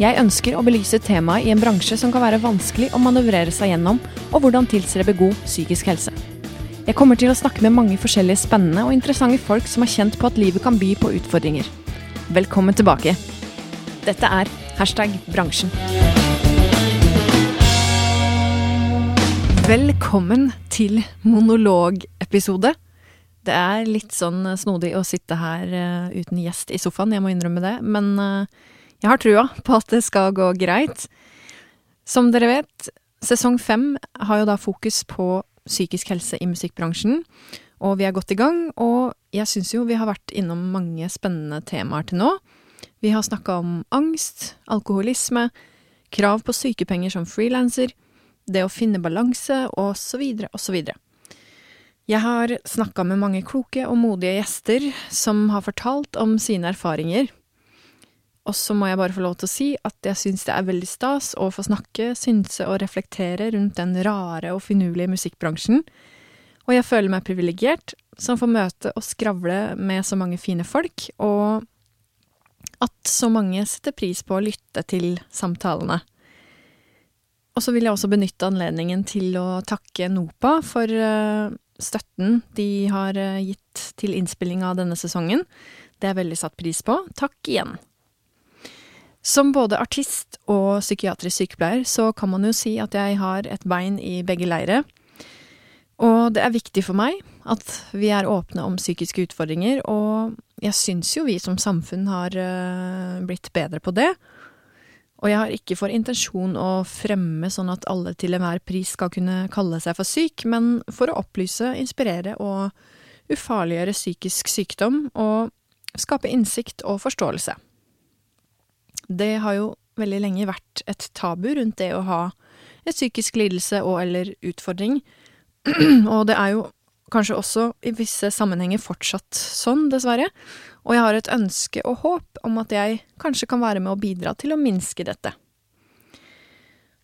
Jeg ønsker å belyse temaet i en bransje som kan være vanskelig å manøvrere seg gjennom, og hvordan tilstrebe god psykisk helse. Jeg kommer til å snakke med mange forskjellige spennende og interessante folk som har kjent på at livet kan by på utfordringer. Velkommen tilbake. Dette er hashtag bransjen. Velkommen til monologepisode. Det er litt sånn snodig å sitte her uh, uten gjest i sofaen, jeg må innrømme det. Men uh, jeg har trua på at det skal gå greit. Som dere vet, sesong fem har jo da fokus på psykisk helse i musikkbransjen. Og vi er godt i gang, og jeg syns jo vi har vært innom mange spennende temaer til nå. Vi har snakka om angst, alkoholisme, krav på sykepenger som frilanser, det å finne balanse, og så videre og så videre. Jeg har snakka med mange kloke og modige gjester som har fortalt om sine erfaringer og så må jeg bare få lov til å si at jeg syns det er veldig stas å få snakke, synse og reflektere rundt den rare og finurlige musikkbransjen. Og jeg føler meg privilegert som får møte og skravle med så mange fine folk, og at så mange setter pris på å lytte til samtalene. Og så vil jeg også benytte anledningen til å takke NOPA for eh, støtten de har eh, gitt til innspilling av denne sesongen. Det er veldig satt pris på. Takk igjen. Som både artist og psykiatrisk sykepleier så kan man jo si at jeg har et bein i begge leire. Og det er viktig for meg at vi er åpne om psykiske utfordringer, og jeg syns jo vi som samfunn har uh, blitt bedre på det. Og jeg har ikke for intensjon å fremme sånn at alle til enhver pris skal kunne kalle seg for syk, men for å opplyse, inspirere og ufarliggjøre psykisk sykdom, og skape innsikt og forståelse. Det har jo veldig lenge vært et tabu rundt det å ha en psykisk lidelse og eller utfordring, og det er jo kanskje også i visse sammenhenger fortsatt sånn, dessverre, og jeg har et ønske og håp om at jeg kanskje kan være med å bidra til å minske dette.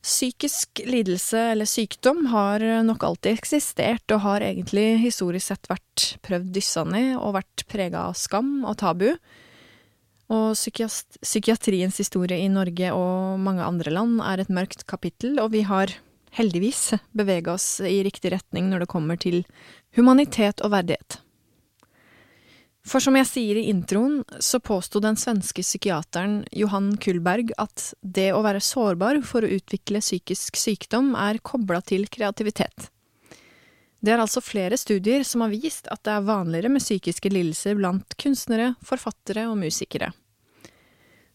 Psykisk lidelse eller sykdom har nok alltid eksistert og har egentlig historisk sett vært prøvd dyssa ned og vært prega av skam og tabu, og psykiatriens historie i Norge og mange andre land er et mørkt kapittel, og vi har heldigvis bevega oss i riktig retning når det kommer til humanitet og verdighet. For som jeg sier i introen, så påsto den svenske psykiateren Johan Kullberg at det å være sårbar for å utvikle psykisk sykdom er kobla til kreativitet. Det er altså flere studier som har vist at det er vanligere med psykiske lidelser blant kunstnere, forfattere og musikere.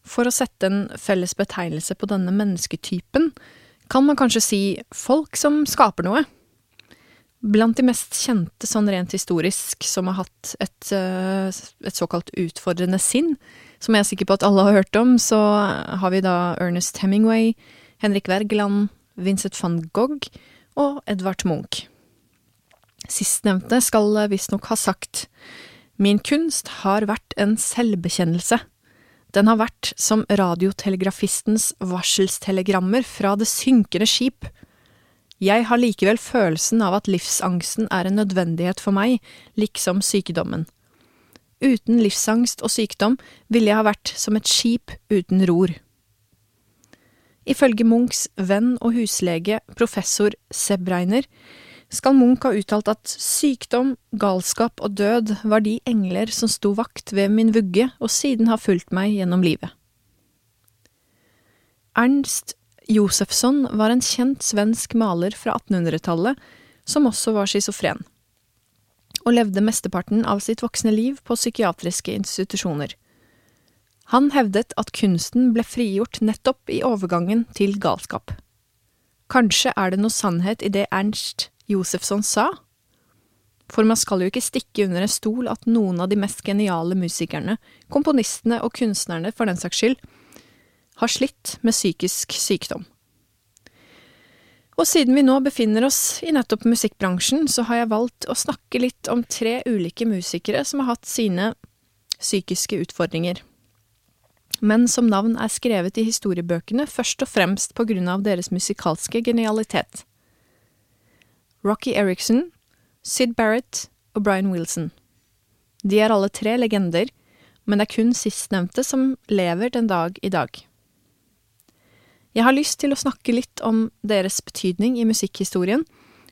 For å sette en felles betegnelse på denne mennesketypen, kan man kanskje si folk som skaper noe. Blant de mest kjente sånn rent historisk som har hatt et, eh, et såkalt utfordrende sinn, som jeg er sikker på at alle har hørt om, så har vi da Ernest Hemingway, Henrik Wergeland, Vincent van Gogh og Edvard Munch. Sistnevnte skal visstnok ha sagt Min kunst har vært en selvbekjennelse. Den har vært som radiotelegrafistens varselstelegrammer fra det synkende skip. Jeg har likevel følelsen av at livsangsten er en nødvendighet for meg, liksom sykdommen. Uten livsangst og sykdom ville jeg ha vært som et skip uten ror. Ifølge Munchs venn og huslege professor Sebreiner skal Munch ha uttalt at sykdom, galskap og død var de engler som sto vakt ved min vugge og siden har fulgt meg gjennom livet. Ernst Josefsson var en kjent svensk maler fra 1800-tallet som også var schizofren, og levde mesteparten av sitt voksne liv på psykiatriske institusjoner. Han hevdet at kunsten ble frigjort nettopp i overgangen til galskap. Kanskje er det noe sannhet i det Ernst Josefsson sa. For man skal jo ikke stikke under en stol at noen av de mest geniale musikerne, komponistene og kunstnerne for den saks skyld, har slitt med psykisk sykdom. Og siden vi nå befinner oss i nettopp musikkbransjen, så har jeg valgt å snakke litt om tre ulike musikere som har hatt sine psykiske utfordringer, men som navn er skrevet i historiebøkene først og fremst på grunn av deres musikalske genialitet. Rocky Eriksson, Sid Barrett og Brian Wilson. De er alle tre legender, men det er kun sistnevnte som lever den dag i dag. Jeg har lyst til å snakke litt om deres betydning i musikkhistorien,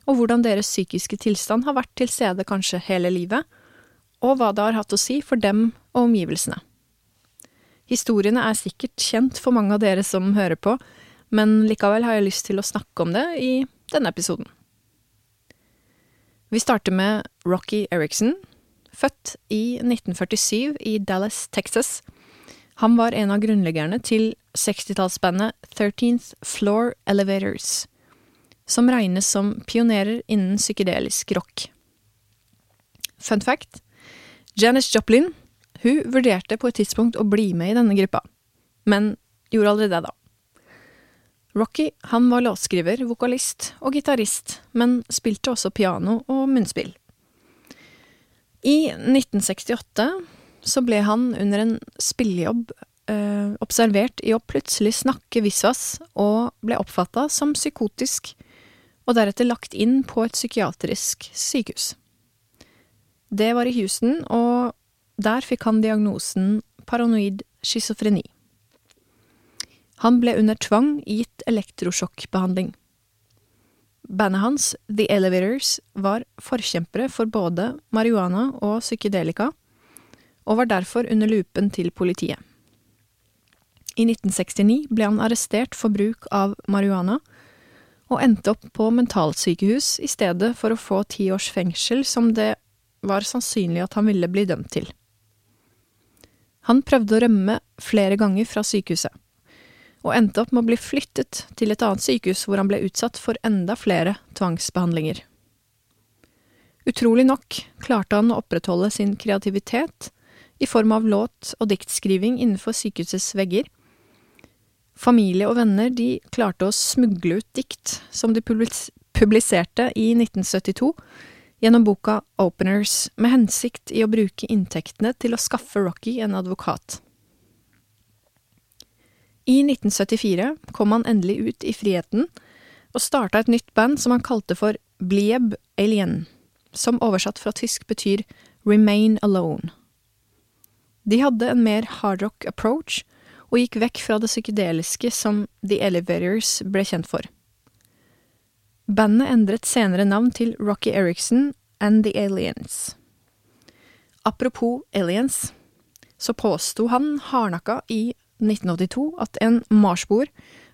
og hvordan deres psykiske tilstand har vært til stede kanskje hele livet, og hva det har hatt å si for dem og omgivelsene. Historiene er sikkert kjent for mange av dere som hører på, men likevel har jeg lyst til å snakke om det i denne episoden. Vi starter med Rocky Eriksen, født i 1947 i Dallas, Texas. Han var en av grunnleggerne til 60-tallsbandet 13th Floor Elevators, som regnes som pionerer innen psykedelisk rock. Fun fact Janis Joplin hun vurderte på et tidspunkt å bli med i denne gruppa, men gjorde aldri det, da. Rocky han var låtskriver, vokalist og gitarist, men spilte også piano og munnspill. I 1968 så ble han under en spillejobb eh, observert i å plutselig snakke visvas og ble oppfatta som psykotisk, og deretter lagt inn på et psykiatrisk sykehus. Det var i Houston, og der fikk han diagnosen paranoid schizofreni. Han ble under tvang gitt elektrosjokkbehandling. Bandet hans, The Elevators, var forkjempere for både marihuana og psykedelika, og var derfor under lupen til politiet. I 1969 ble han arrestert for bruk av marihuana, og endte opp på mentalsykehus i stedet for å få ti års fengsel, som det var sannsynlig at han ville bli dømt til. Han prøvde å rømme flere ganger fra sykehuset, og endte opp med å bli flyttet til et annet sykehus hvor han ble utsatt for enda flere tvangsbehandlinger. Utrolig nok klarte han å opprettholde sin kreativitet i form av låt- og diktskriving innenfor sykehusets vegger. Familie og venner de klarte å smugle ut dikt som de publiserte i 1972 gjennom boka Openers med hensikt i å bruke inntektene til å skaffe Rocky en advokat. I 1974 kom han endelig ut i friheten og starta et nytt band som han kalte for Blieb Alien, som oversatt fra tysk betyr Remain Alone. De hadde en mer hardrock approach, og gikk vekk fra det psykedeliske som The Elevators ble kjent for. Bandet endret senere navn til Rocky Eriksen and The Aliens. Apropos aliens, så påsto han hardnakka i 1982 at en marsboer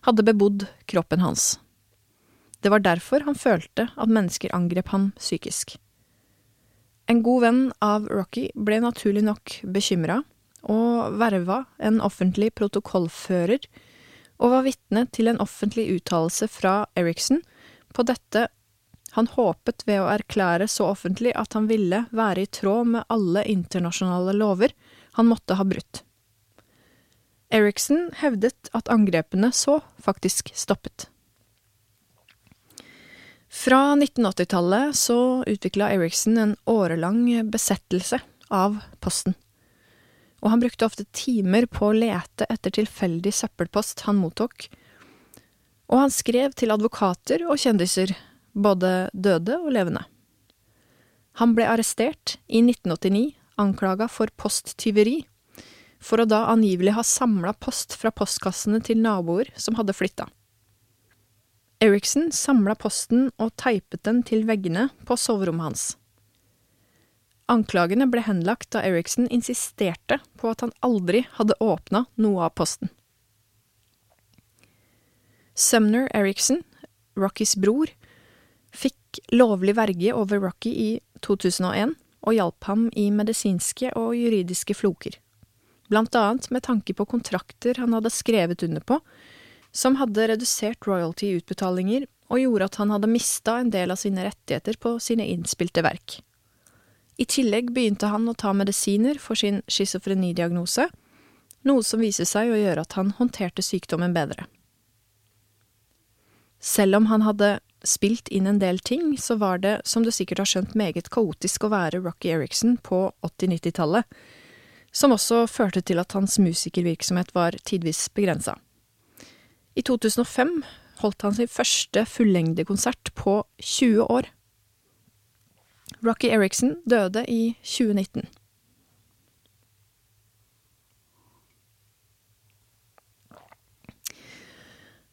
hadde bebodd kroppen hans. Det var derfor han følte at mennesker angrep ham psykisk. En god venn av Rocky ble naturlig nok bekymra, og verva en offentlig protokollfører, og var vitne til en offentlig uttalelse fra Eriksen på dette han håpet ved å erklære så offentlig at han ville være i tråd med alle internasjonale lover han måtte ha brutt. Eriksen hevdet at angrepene så faktisk stoppet. Fra 1980-tallet så utvikla Eriksen en årelang besettelse av posten, og han brukte ofte timer på å lete etter tilfeldig søppelpost han mottok, og han skrev til advokater og kjendiser, både døde og levende. Han ble arrestert i 1989, anklaga for posttyveri, for å da angivelig ha samla post fra postkassene til naboer som hadde flytta. Eriksen samla posten og teipet den til veggene på soverommet hans. Anklagene ble henlagt da Eriksen insisterte på at han aldri hadde åpna noe av posten. Sumner Eriksen, Rockys bror, fikk lovlig verge over Rocky i 2001 og hjalp ham i medisinske og juridiske floker, blant annet med tanke på kontrakter han hadde skrevet under på som hadde redusert royalty-utbetalinger og gjorde at han hadde mista en del av sine rettigheter på sine innspilte verk. I tillegg begynte han å ta medisiner for sin schizofrenidiagnose, noe som viser seg å gjøre at han håndterte sykdommen bedre. Selv om han hadde spilt inn en del ting, så var det, som du sikkert har skjønt, meget kaotisk å være Rocky Eriksen på 80-90-tallet, som også førte til at hans musikervirksomhet var tidvis begrensa. I 2005 holdt han sin første fullengdekonsert på 20 år. Rocky Eriksen døde i 2019.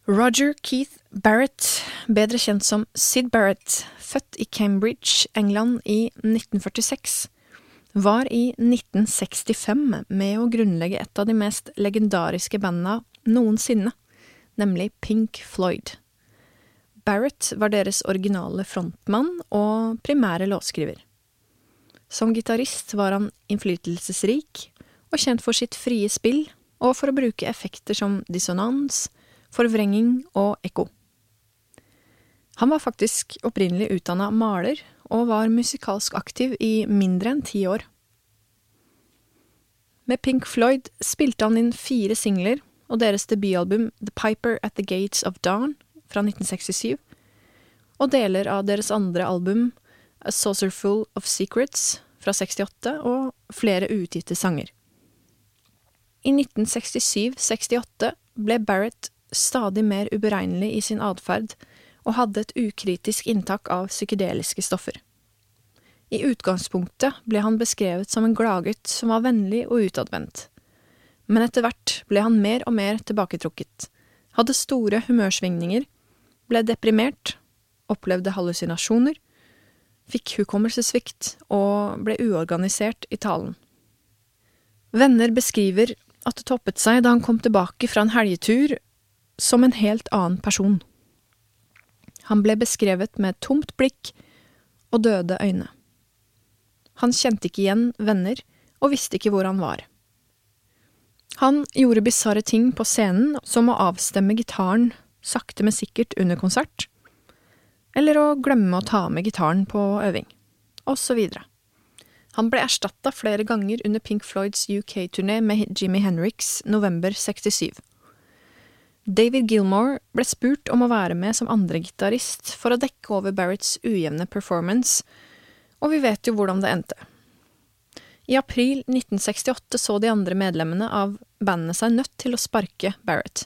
Roger Keith Barrett, bedre kjent som Sid Barrett, født i Cambridge, England i 1946, var i 1965 med å grunnlegge et av de mest legendariske bandene noensinne, nemlig Pink Floyd. Barrett var deres originale frontmann og primære låtskriver. Som gitarist var han innflytelsesrik og kjent for sitt frie spill og for å bruke effekter som dissonans, forvrenging og ekko. Han var faktisk opprinnelig utdanna maler og var musikalsk aktiv i mindre enn ti år. Med Pink Floyd spilte han inn fire singler og deres debutalbum The Piper at the Gates of Dawn fra 1967, og deler av deres andre album A Saucerful of Secrets fra 68 og flere uutgitte sanger. I 1967–68 ble Barrett stadig mer uberegnelig i sin atferd og hadde et ukritisk inntak av psykedeliske stoffer. I utgangspunktet ble han beskrevet som en gladgutt som var vennlig og utadvendt, men etter hvert ble han mer og mer tilbaketrukket, hadde store humørsvingninger ble deprimert, opplevde hallusinasjoner, fikk hukommelsessvikt og ble uorganisert i talen. Venner beskriver at det toppet seg da han kom tilbake fra en helgetur som en helt annen person. Han ble beskrevet med tomt blikk og døde øyne. Han kjente ikke igjen venner og visste ikke hvor han var. Han gjorde bisarre ting på scenen, som å avstemme gitaren sakte, men sikkert under konsert, eller å glemme å ta med gitaren på øving, videre. Han ble erstatta flere ganger under Pink Floyds UK-turné med Jimmy Henriks november 67. David Gilmore ble spurt om å være med som andregitarist for å dekke over Barretts ujevne performance, og vi vet jo hvordan det endte. I april 1968 så de andre medlemmene av bandet seg nødt til å sparke Barrett.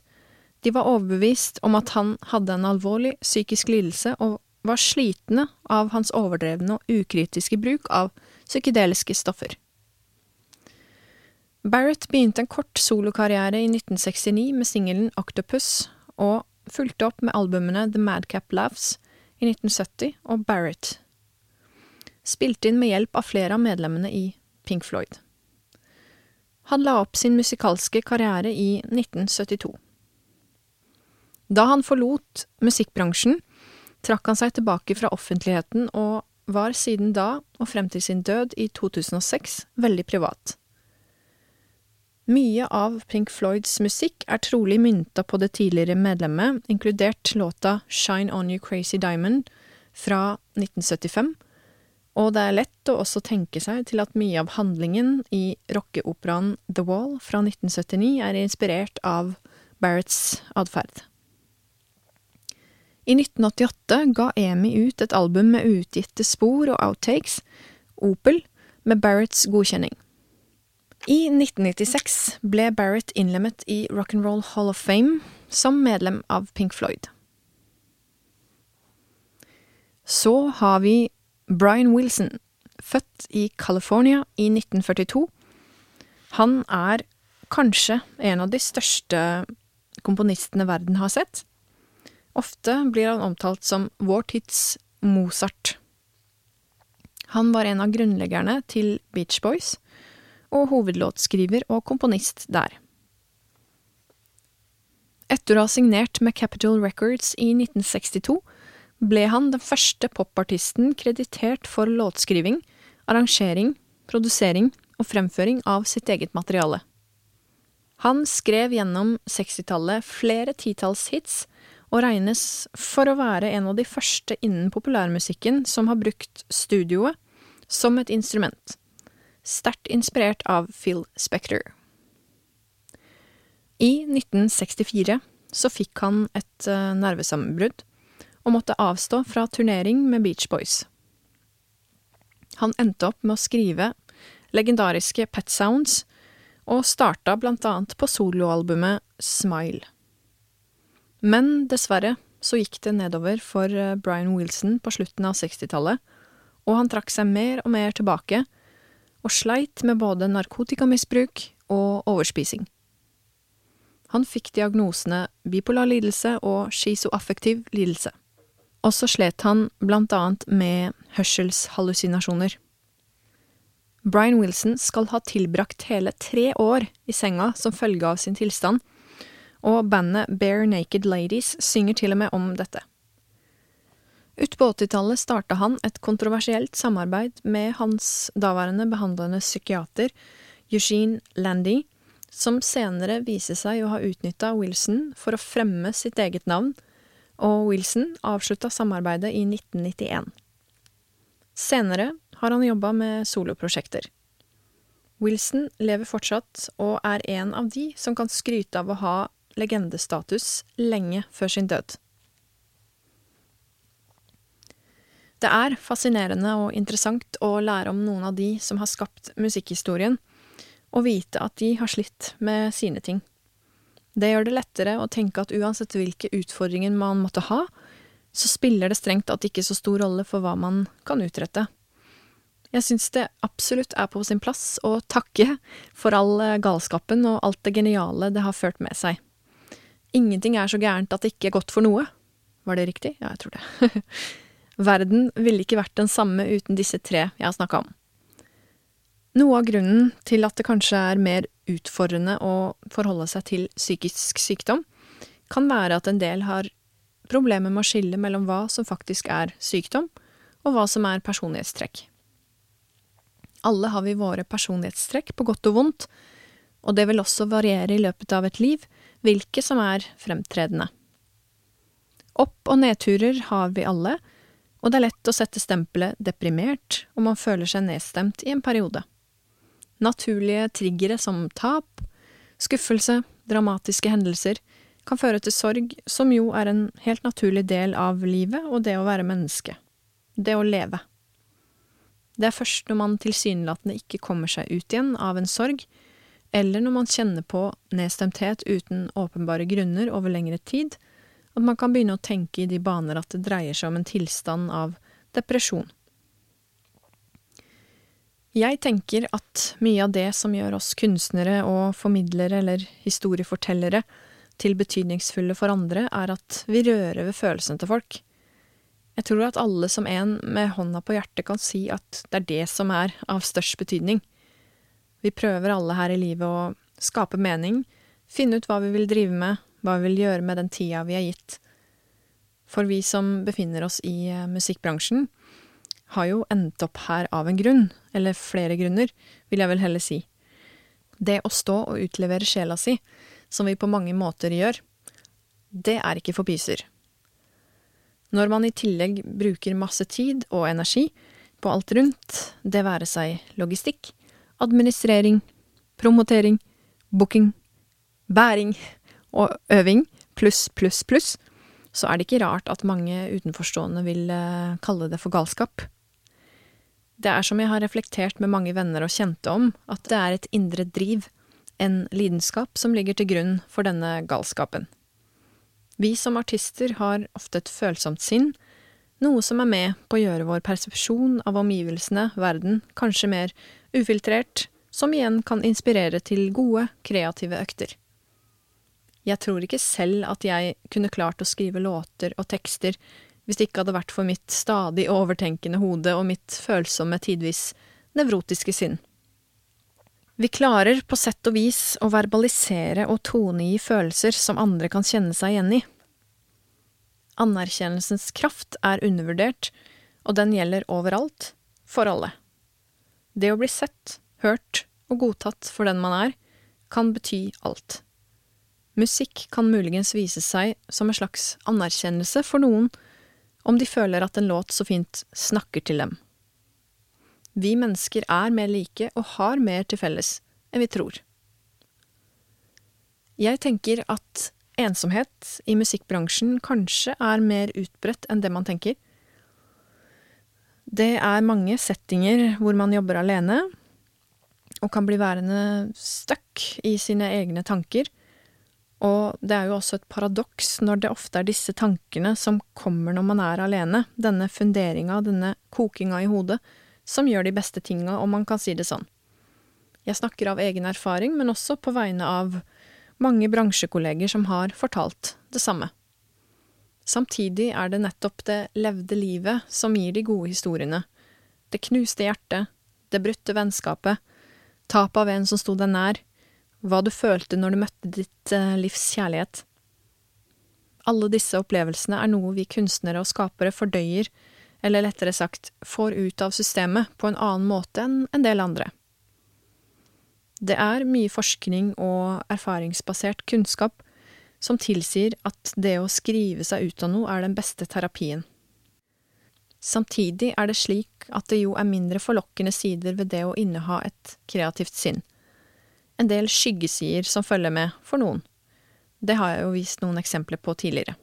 De var overbevist om at han hadde en alvorlig psykisk lidelse og var slitne av hans overdrevne og ukritiske bruk av psykedeliske stoffer. Barrett begynte en kort solokarriere i 1969 med singelen Octopus, og fulgte opp med albumene The Madcap Laughs i 1970 og Barrett. Spilte inn med hjelp av flere av medlemmene i Pink Floyd. Han la opp sin musikalske karriere i 1972. Da han forlot musikkbransjen, trakk han seg tilbake fra offentligheten og var siden da, og frem til sin død i 2006, veldig privat. Mye av Pink Floyds musikk er trolig mynta på det tidligere medlemmet, inkludert låta Shine On You Crazy Diamond fra 1975, og det er lett å også tenke seg til at mye av handlingen i rockeoperaen The Wall fra 1979 er inspirert av Barretts atferd. I 1988 ga EMI ut et album med utgitte spor og outtakes, Opel, med Barretts godkjenning. I 1996 ble Barrett innlemmet i Rock'n'Roll Hall of Fame som medlem av Pink Floyd. Så har vi Brian Wilson, født i California i 1942. Han er kanskje en av de største komponistene verden har sett. Ofte blir han omtalt som vår tids Mozart. Han var en av grunnleggerne til Beach Boys, og hovedlåtskriver og komponist der. Etter å ha signert med Capitol Records i 1962 ble han den første popartisten kreditert for låtskriving, arrangering, produsering og fremføring av sitt eget materiale. Han skrev gjennom 60-tallet flere titalls hits, og regnes for å være en av de første innen populærmusikken som har brukt studioet som et instrument, sterkt inspirert av Phil Spector. I 1964 så fikk han et uh, nervesammenbrudd og måtte avstå fra turnering med Beach Boys. Han endte opp med å skrive legendariske Pet Sounds, og starta blant annet på soloalbumet Smile. Men dessverre så gikk det nedover for eh, Brian Wilson på slutten av 60-tallet, og han trakk seg mer og mer tilbake, og sleit med både narkotikamisbruk og overspising. Han fikk diagnosene bipolar lidelse og schizoaffektiv lidelse. Og så slet han blant annet med hørselshallusinasjoner. Brian Wilson skal ha tilbrakt hele tre år i senga som følge av sin tilstand, og bandet Bare Naked Ladies synger til og med om dette. Utpå 80-tallet starta han et kontroversielt samarbeid med hans daværende behandlende psykiater Eugene Landy, som senere viser seg å ha utnytta Wilson for å fremme sitt eget navn, og Wilson avslutta samarbeidet i 1991. Senere har han jobba med soloprosjekter. Wilson lever fortsatt, og er en av de som kan skryte av å ha legendestatus lenge før sin død. Det er fascinerende og interessant å lære om noen av de som har skapt musikkhistorien, og vite at de har slitt med sine ting. Det gjør det lettere å tenke at uansett hvilke utfordringer man måtte ha, så spiller det strengt tatt ikke så stor rolle for hva man kan utrette. Jeg syns det absolutt er på sin plass å takke for all galskapen og alt det geniale det har ført med seg. Ingenting er så gærent at det ikke er godt for noe. Var det riktig? Ja, jeg tror det. Verden ville ikke vært den samme uten disse tre jeg har snakka om. Noe av grunnen til at det kanskje er mer utfordrende å forholde seg til psykisk sykdom, kan være at en del har problemer med å skille mellom hva som faktisk er sykdom, og hva som er personlighetstrekk. Alle har vi våre personlighetstrekk, på godt og vondt, og det vil også variere i løpet av et liv, hvilke som er fremtredende. Opp- og nedturer har vi alle, og det er lett å sette stempelet deprimert om man føler seg nedstemt i en periode. Naturlige triggere som tap, skuffelse, dramatiske hendelser kan føre til sorg, som jo er en helt naturlig del av livet og det å være menneske. Det å leve. Det er først når man tilsynelatende ikke kommer seg ut igjen av en sorg, eller når man kjenner på nedstemthet uten åpenbare grunner over lengre tid, at man kan begynne å tenke i de baner at det dreier seg om en tilstand av depresjon. Jeg tenker at mye av det som gjør oss kunstnere og formidlere eller historiefortellere til betydningsfulle for andre, er at vi rører ved følelsene til folk. Jeg tror at alle som en med hånda på hjertet kan si at det er det som er av størst betydning. Vi prøver alle her i livet å skape mening, finne ut hva vi vil drive med, hva vi vil gjøre med den tida vi er gitt. For vi som befinner oss i eh, musikkbransjen, har jo endt opp her av en grunn, eller flere grunner, vil jeg vel heller si. Det å stå og utlevere sjela si, som vi på mange måter gjør, det er ikke for pyser. Når man i tillegg bruker masse tid og energi på alt rundt, det være seg logistikk, administrering, promotering, booking, bæring og øving, pluss, pluss, pluss, så er det ikke rart at mange utenforstående vil eh, kalle det for galskap. Det er som jeg har reflektert med mange venner og kjente om, at det er et indre driv, en lidenskap, som ligger til grunn for denne galskapen. Vi som artister har ofte et følsomt sinn, noe som er med på å gjøre vår persepsjon av omgivelsene, verden, kanskje mer ufiltrert, som igjen kan inspirere til gode, kreative økter. Jeg tror ikke selv at jeg kunne klart å skrive låter og tekster hvis det ikke hadde vært for mitt stadig overtenkende hode og mitt følsomme, tidvis nevrotiske sinn. Vi klarer på sett og vis å verbalisere og tonegi følelser som andre kan kjenne seg igjen i. Anerkjennelsens kraft er undervurdert, og den gjelder overalt, for alle. Det å bli sett, hørt og godtatt for den man er, kan bety alt. Musikk kan muligens vise seg som en slags anerkjennelse for noen om de føler at en låt så fint snakker til dem. Vi mennesker er mer like og har mer til felles enn vi tror. Jeg tenker at ensomhet i musikkbransjen kanskje er mer utbredt enn det man tenker. Det er mange settinger hvor man jobber alene, og kan bli værende stuck i sine egne tanker. Og det er jo også et paradoks når det ofte er disse tankene som kommer når man er alene, denne funderinga, denne kokinga i hodet, som gjør de beste tinga, om man kan si det sånn. Jeg snakker av egen erfaring, men også på vegne av mange bransjekolleger som har fortalt det samme. Samtidig er det nettopp det levde livet som gir de gode historiene. Det knuste hjertet, det brutte vennskapet, tap av en som sto deg nær, hva du følte når du møtte ditt eh, livs kjærlighet. Alle disse opplevelsene er noe vi kunstnere og skapere fordøyer, eller lettere sagt, får ut av systemet på en annen måte enn en del andre. Det er mye forskning og erfaringsbasert kunnskap som tilsier at det å skrive seg ut av noe er den beste terapien. Samtidig er det slik at det jo er mindre forlokkende sider ved det å inneha et kreativt sinn. En del skyggesider som følger med, for noen. Det har jeg jo vist noen eksempler på tidligere.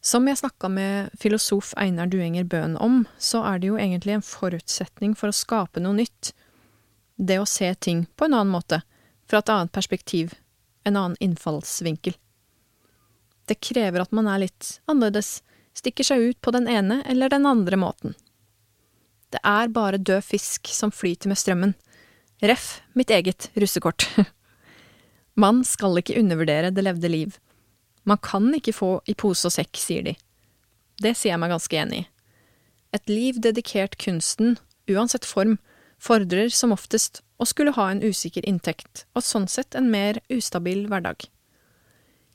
Som jeg snakka med filosof Einar Duenger Bøhn om, så er det jo egentlig en forutsetning for å skape noe nytt. Det å se ting på en annen måte, fra et annet perspektiv, en annen innfallsvinkel. Det krever at man er litt annerledes, stikker seg ut på den ene eller den andre måten. Det er bare død fisk som flyter med strømmen. Ref mitt eget russekort. Man skal ikke undervurdere det levde liv. Man kan ikke få i pose og sekk, sier de. Det sier jeg meg ganske enig i. Et liv dedikert kunsten, uansett form, fordrer som oftest å skulle ha en usikker inntekt, og sånn sett en mer ustabil hverdag.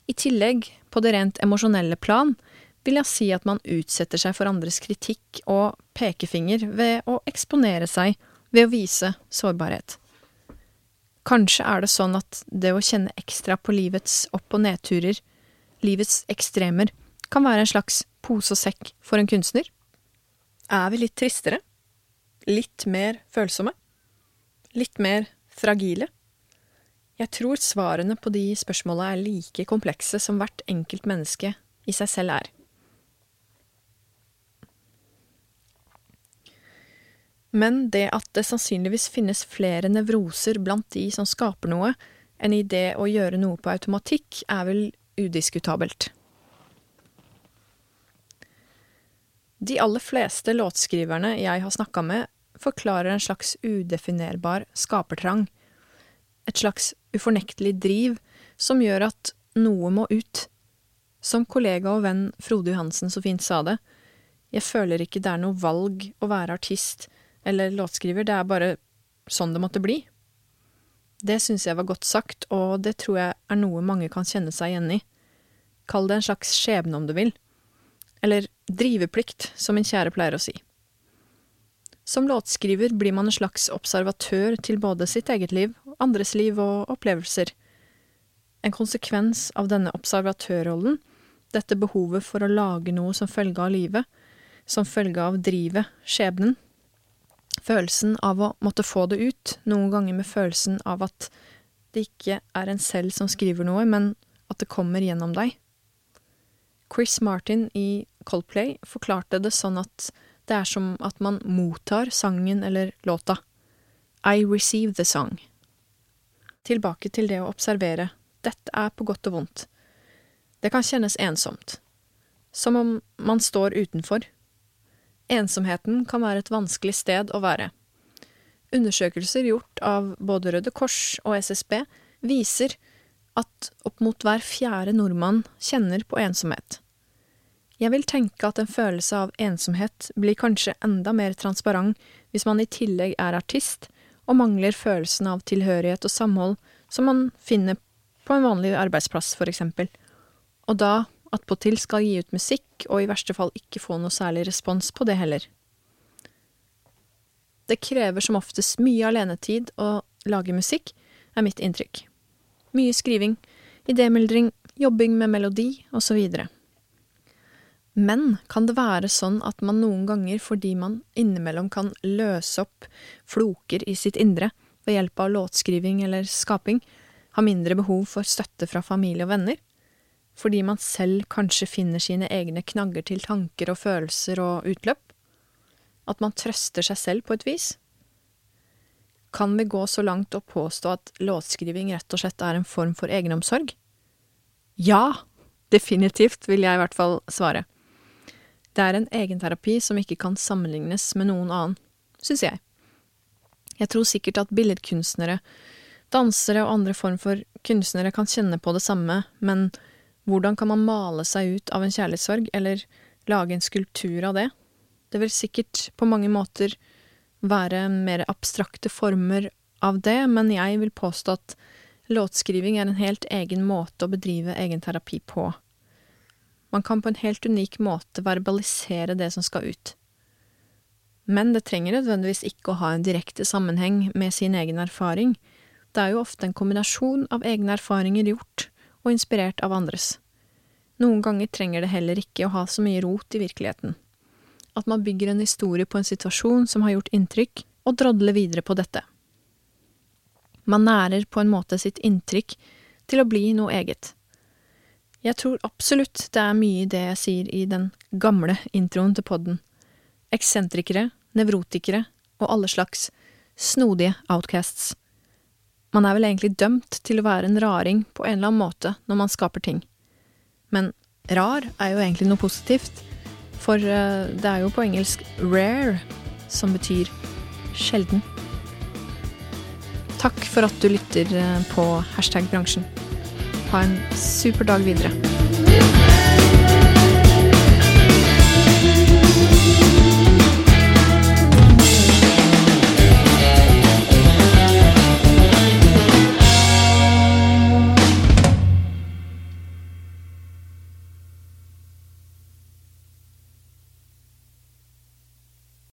I tillegg, på det rent emosjonelle plan, vil jeg si at man utsetter seg for andres kritikk og pekefinger ved å eksponere seg ved å vise sårbarhet. Kanskje er det sånn at det å kjenne ekstra på livets opp- og nedturer, livets ekstremer, kan være en slags pose og sekk for en kunstner? Er vi litt tristere? litt mer følsomme? Litt mer fragile? Jeg tror svarene på de spørsmåla er like komplekse som hvert enkelt menneske i seg selv er. Men det at det sannsynligvis finnes flere nevroser blant de som skaper noe, enn i det å gjøre noe på automatikk, er vel udiskutabelt. De aller fleste låtskriverne jeg har snakka med, forklarer en slags udefinerbar skapertrang. Et slags ufornektelig driv som gjør at noe må ut. Som kollega og venn Frode Johansen så fint sa det, jeg føler ikke det er noe valg å være artist eller låtskriver, det er bare sånn det måtte bli. Det syns jeg var godt sagt, og det tror jeg er noe mange kan kjenne seg igjen i. Kall det en slags skjebne om du vil. Eller driveplikt, som min kjære pleier å si. Som låtskriver blir man en slags observatør til både sitt eget liv, andres liv og opplevelser. En konsekvens av denne observatørrollen, dette behovet for å lage noe som følge av livet, som følge av drivet, skjebnen, følelsen av å måtte få det ut, noen ganger med følelsen av at det ikke er en selv som skriver noe, men at det kommer gjennom deg. Chris Martin i Coldplay forklarte det sånn at det er som at man mottar sangen eller låta. I receive the song. Tilbake til det å observere. Dette er på godt og vondt. Det kan kjennes ensomt. Som om man står utenfor. Ensomheten kan være et vanskelig sted å være. Undersøkelser gjort av både Røde Kors og SSB viser at opp mot hver fjerde nordmann kjenner på ensomhet. Jeg vil tenke at en følelse av ensomhet blir kanskje enda mer transparent hvis man i tillegg er artist og mangler følelsen av tilhørighet og samhold som man finner på en vanlig arbeidsplass, for eksempel, og da attpåtil skal gi ut musikk og i verste fall ikke få noe særlig respons på det heller. Det krever som oftest mye alenetid å lage musikk, er mitt inntrykk. Mye skriving, idémyldring, jobbing med melodi, videre. Men kan det være sånn at man noen ganger, fordi man innimellom kan løse opp floker i sitt indre ved hjelp av låtskriving eller skaping, har mindre behov for støtte fra familie og venner, fordi man selv kanskje finner sine egne knagger til tanker og følelser og utløp, at man trøster seg selv på et vis. Kan vi gå så langt og påstå at låtskriving rett og slett er en form for egenomsorg? Ja, definitivt, vil jeg i hvert fall svare. Det er en egenterapi som ikke kan sammenlignes med noen annen, syns jeg. Jeg tror sikkert at billedkunstnere, dansere og andre form for kunstnere kan kjenne på det samme, men hvordan kan man male seg ut av en kjærlighetssorg, eller lage en skulptur av det? Det vil sikkert på mange måter være mer abstrakte former av det, men jeg vil påstå at låtskriving er en helt egen måte å bedrive egenterapi på. Man kan på en helt unik måte verbalisere det som skal ut. Men det trenger nødvendigvis ikke å ha en direkte sammenheng med sin egen erfaring, det er jo ofte en kombinasjon av egne erfaringer gjort og inspirert av andres. Noen ganger trenger det heller ikke å ha så mye rot i virkeligheten. At man bygger en historie på en situasjon som har gjort inntrykk, og drodler videre på dette. Man nærer på en måte sitt inntrykk til å bli noe eget. Jeg tror absolutt det er mye i det jeg sier i den gamle introen til podden. Eksentrikere, nevrotikere og alle slags snodige outcasts. Man er vel egentlig dømt til å være en raring på en eller annen måte når man skaper ting. Men rar er jo egentlig noe positivt, for eh, det er jo på engelsk rare, som betyr sjelden. Takk for at du lytter eh, på hashtag bransjen. Ha en super dag videre.